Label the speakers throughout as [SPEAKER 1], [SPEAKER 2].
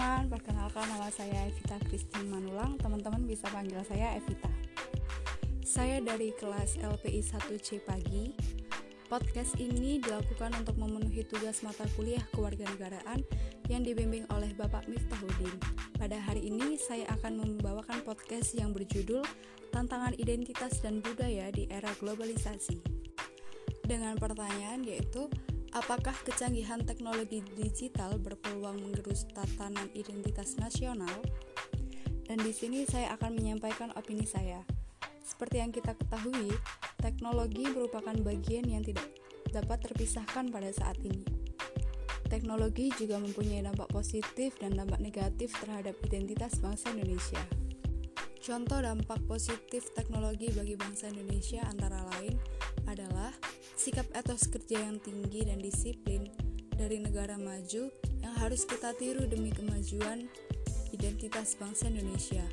[SPEAKER 1] teman-teman, perkenalkan nama saya Evita Christine Manulang. Teman-teman bisa panggil saya Evita. Saya dari kelas LPI 1C pagi. Podcast ini dilakukan untuk memenuhi tugas mata kuliah kewarganegaraan yang dibimbing oleh Bapak Miftahuddin. Pada hari ini saya akan membawakan podcast yang berjudul Tantangan Identitas dan Budaya di Era Globalisasi. Dengan pertanyaan yaitu Apakah kecanggihan teknologi digital berpeluang menggerus tatanan identitas nasional? Dan di sini saya akan menyampaikan opini saya. Seperti yang kita ketahui, teknologi merupakan bagian yang tidak dapat terpisahkan pada saat ini. Teknologi juga mempunyai dampak positif dan dampak negatif terhadap identitas bangsa Indonesia. Contoh dampak positif teknologi bagi bangsa Indonesia antara lain sikap etos kerja yang tinggi dan disiplin dari negara maju yang harus kita tiru demi kemajuan identitas bangsa Indonesia.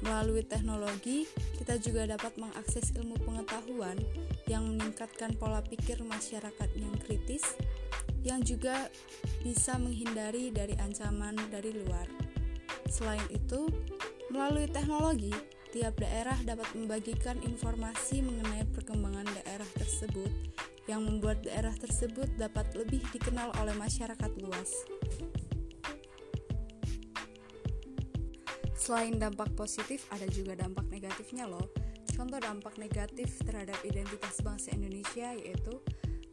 [SPEAKER 1] Melalui teknologi, kita juga dapat mengakses ilmu pengetahuan yang meningkatkan pola pikir masyarakat yang kritis, yang juga bisa menghindari dari ancaman dari luar. Selain itu, melalui teknologi, tiap daerah dapat membagikan informasi mengenai perkembangan daerah tersebut yang membuat daerah tersebut dapat lebih dikenal oleh masyarakat luas. Selain dampak positif, ada juga dampak negatifnya loh. Contoh dampak negatif terhadap identitas bangsa Indonesia yaitu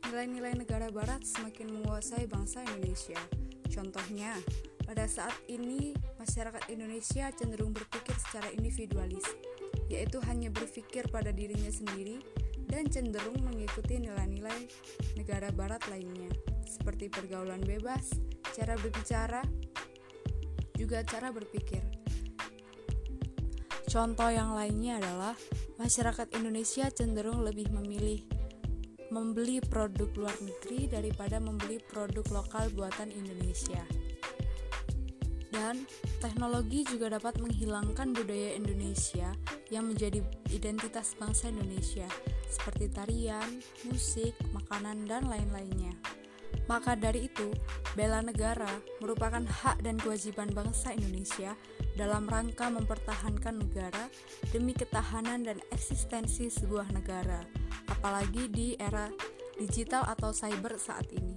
[SPEAKER 1] nilai-nilai negara barat semakin menguasai bangsa Indonesia. Contohnya, pada saat ini, masyarakat Indonesia cenderung berpikir secara individualis, yaitu hanya berpikir pada dirinya sendiri dan cenderung mengikuti nilai-nilai negara barat lainnya, seperti pergaulan bebas, cara berbicara, juga cara berpikir. Contoh yang lainnya adalah masyarakat Indonesia cenderung lebih memilih membeli produk luar negeri daripada membeli produk lokal buatan Indonesia. Dan teknologi juga dapat menghilangkan budaya Indonesia yang menjadi identitas bangsa Indonesia, seperti tarian, musik, makanan, dan lain-lainnya. Maka dari itu, bela negara merupakan hak dan kewajiban bangsa Indonesia dalam rangka mempertahankan negara demi ketahanan dan eksistensi sebuah negara, apalagi di era digital atau cyber saat ini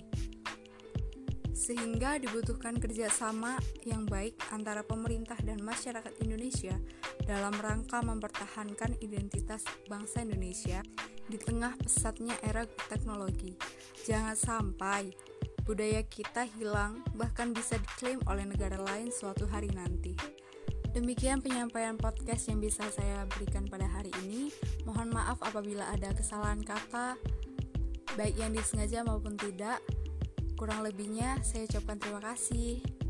[SPEAKER 1] sehingga dibutuhkan kerjasama yang baik antara pemerintah dan masyarakat Indonesia dalam rangka mempertahankan identitas bangsa Indonesia di tengah pesatnya era teknologi. Jangan sampai budaya kita hilang, bahkan bisa diklaim oleh negara lain suatu hari nanti. Demikian penyampaian podcast yang bisa saya berikan pada hari ini. Mohon maaf apabila ada kesalahan kata, baik yang disengaja maupun tidak. Kurang lebihnya, saya ucapkan terima kasih.